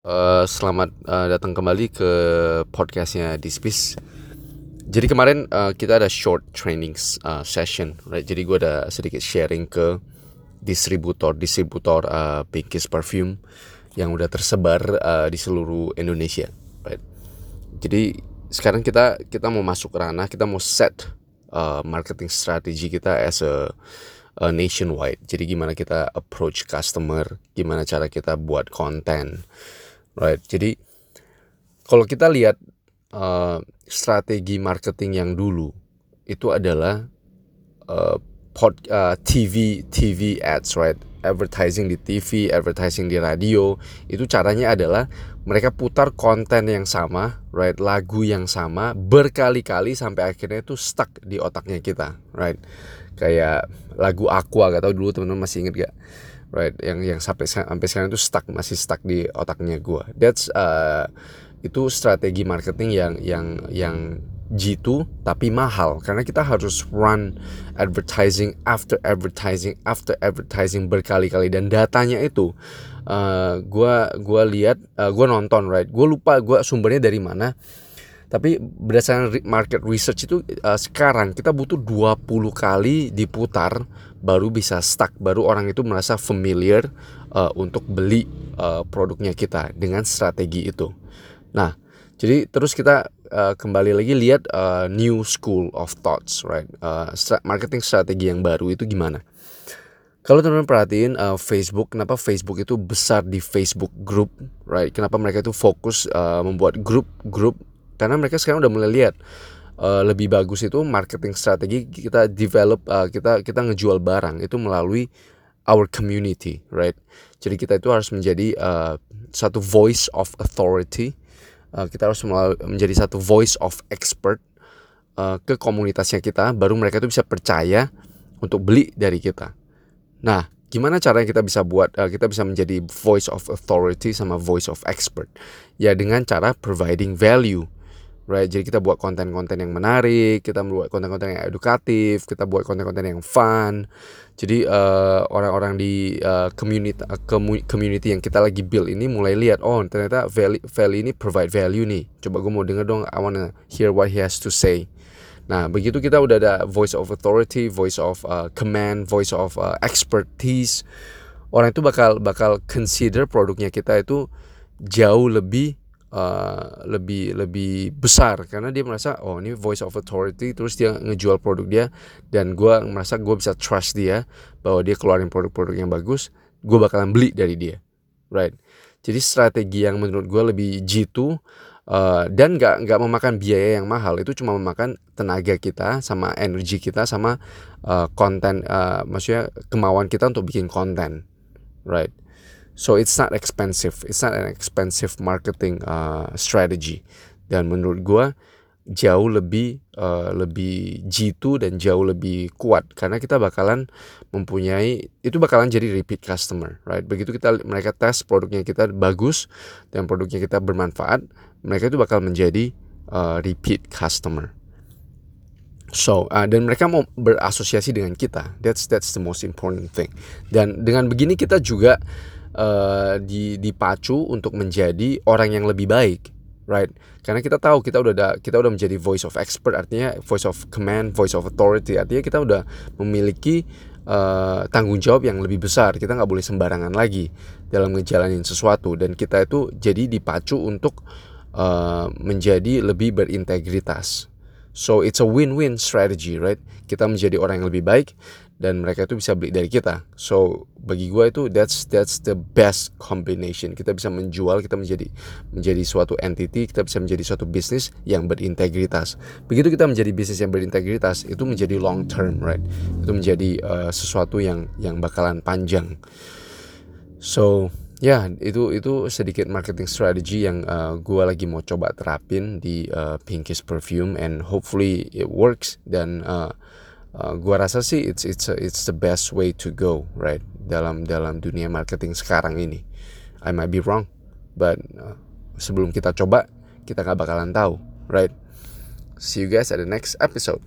Uh, selamat uh, datang kembali ke podcastnya Dispis. Jadi kemarin uh, kita ada short training uh, session, right? Jadi gue ada sedikit sharing ke distributor distributor uh, Pinkies Perfume yang udah tersebar uh, di seluruh Indonesia, right? Jadi sekarang kita kita mau masuk ranah, kita mau set uh, marketing strategi kita as a nationwide. Jadi gimana kita approach customer, gimana cara kita buat konten right. Jadi kalau kita lihat uh, strategi marketing yang dulu itu adalah uh, pod, uh, TV TV ads right? Advertising di TV advertising di radio itu caranya adalah mereka putar konten yang sama right? Lagu yang sama berkali-kali sampai akhirnya itu stuck di otaknya kita right? Kayak lagu Aqua gak tau dulu teman-teman masih inget gak right yang yang sampai sampai sekarang itu stuck masih stuck di otaknya gue that's uh, itu strategi marketing yang yang yang jitu tapi mahal. Karena kita harus run advertising after advertising after advertising berkali-kali. Dan datanya itu uh, gua gua lihat uh, gua nonton right? Gue lupa gue sumbernya dari mana. Tapi berdasarkan market research itu uh, sekarang kita butuh 20 kali diputar baru bisa stuck, baru orang itu merasa familiar uh, untuk beli uh, produknya kita dengan strategi itu. Nah, jadi terus kita uh, kembali lagi lihat uh, new school of thoughts, right? Uh, marketing strategi yang baru itu gimana? Kalau teman-teman perhatiin uh, Facebook, kenapa Facebook itu besar di Facebook group, right? Kenapa mereka itu fokus uh, membuat grup-grup? Karena mereka sekarang udah mulai lihat uh, lebih bagus itu marketing strategi kita develop uh, kita kita ngejual barang itu melalui our community right? Jadi kita itu harus menjadi uh, satu voice of authority. Uh, kita harus menjadi satu voice of expert uh, ke komunitasnya kita baru mereka itu bisa percaya untuk beli dari kita. Nah gimana caranya kita bisa buat uh, kita bisa menjadi voice of authority sama voice of expert? Ya dengan cara providing value right jadi kita buat konten-konten yang menarik kita buat konten-konten yang edukatif kita buat konten-konten yang fun. Jadi uh, orang-orang di uh, community uh, community yang kita lagi build ini mulai lihat oh ternyata value value ini provide value nih. Coba gue mau denger dong I wanna hear what he has to say. Nah, begitu kita udah ada voice of authority, voice of uh, command, voice of uh, expertise, orang itu bakal bakal consider produknya kita itu jauh lebih uh, lebih lebih besar. Karena dia merasa oh ini voice of authority terus dia ngejual produk dia dan gue merasa gue bisa trust dia bahwa dia keluarin produk-produk yang bagus gue bakalan beli dari dia. Right? Jadi strategi yang menurut gue lebih jitu uh, dan nggak nggak memakan biaya yang mahal itu cuma memakan tenaga kita sama energi kita sama uh, konten uh, maksudnya kemauan kita untuk bikin konten right So it's not expensive. It's not an expensive marketing uh, strategy. Dan menurut gue jauh lebih uh, lebih jitu dan jauh lebih kuat karena kita bakalan mempunyai itu bakalan jadi repeat customer, right? Begitu kita mereka tes produknya kita bagus dan produknya kita bermanfaat, mereka itu bakal menjadi uh, repeat customer. So uh, dan mereka mau berasosiasi dengan kita. That's that's the most important thing. Dan dengan begini kita juga uh, dipacu untuk menjadi orang yang lebih baik right? Karena kita tahu kita udah ada, kita udah menjadi voice of expert artinya voice of command voice of authority artinya kita udah memiliki uh, tanggung jawab yang lebih besar. Kita nggak boleh sembarangan lagi dalam ngejalanin sesuatu dan kita itu jadi dipacu untuk uh, menjadi lebih berintegritas. So it's a win-win strategy right? Kita menjadi orang yang lebih baik dan mereka itu bisa beli dari kita. So bagi gue itu that's that's the best combination. Kita bisa menjual, kita menjadi menjadi suatu entity, kita bisa menjadi suatu bisnis yang berintegritas. Begitu kita menjadi bisnis yang berintegritas, itu menjadi long term, right? Itu menjadi uh, sesuatu yang yang bakalan panjang. So ya itu itu sedikit marketing strategy yang uh, gue lagi mau coba terapin di uh, Pinkies Perfume and hopefully it works dan uh, uh, gua rasa sih it's it's a, it's the best way to go right? Dalam dalam dunia marketing sekarang ini. I might be wrong but uh, sebelum kita coba kita nggak bakalan tahu right? See you guys at the next episode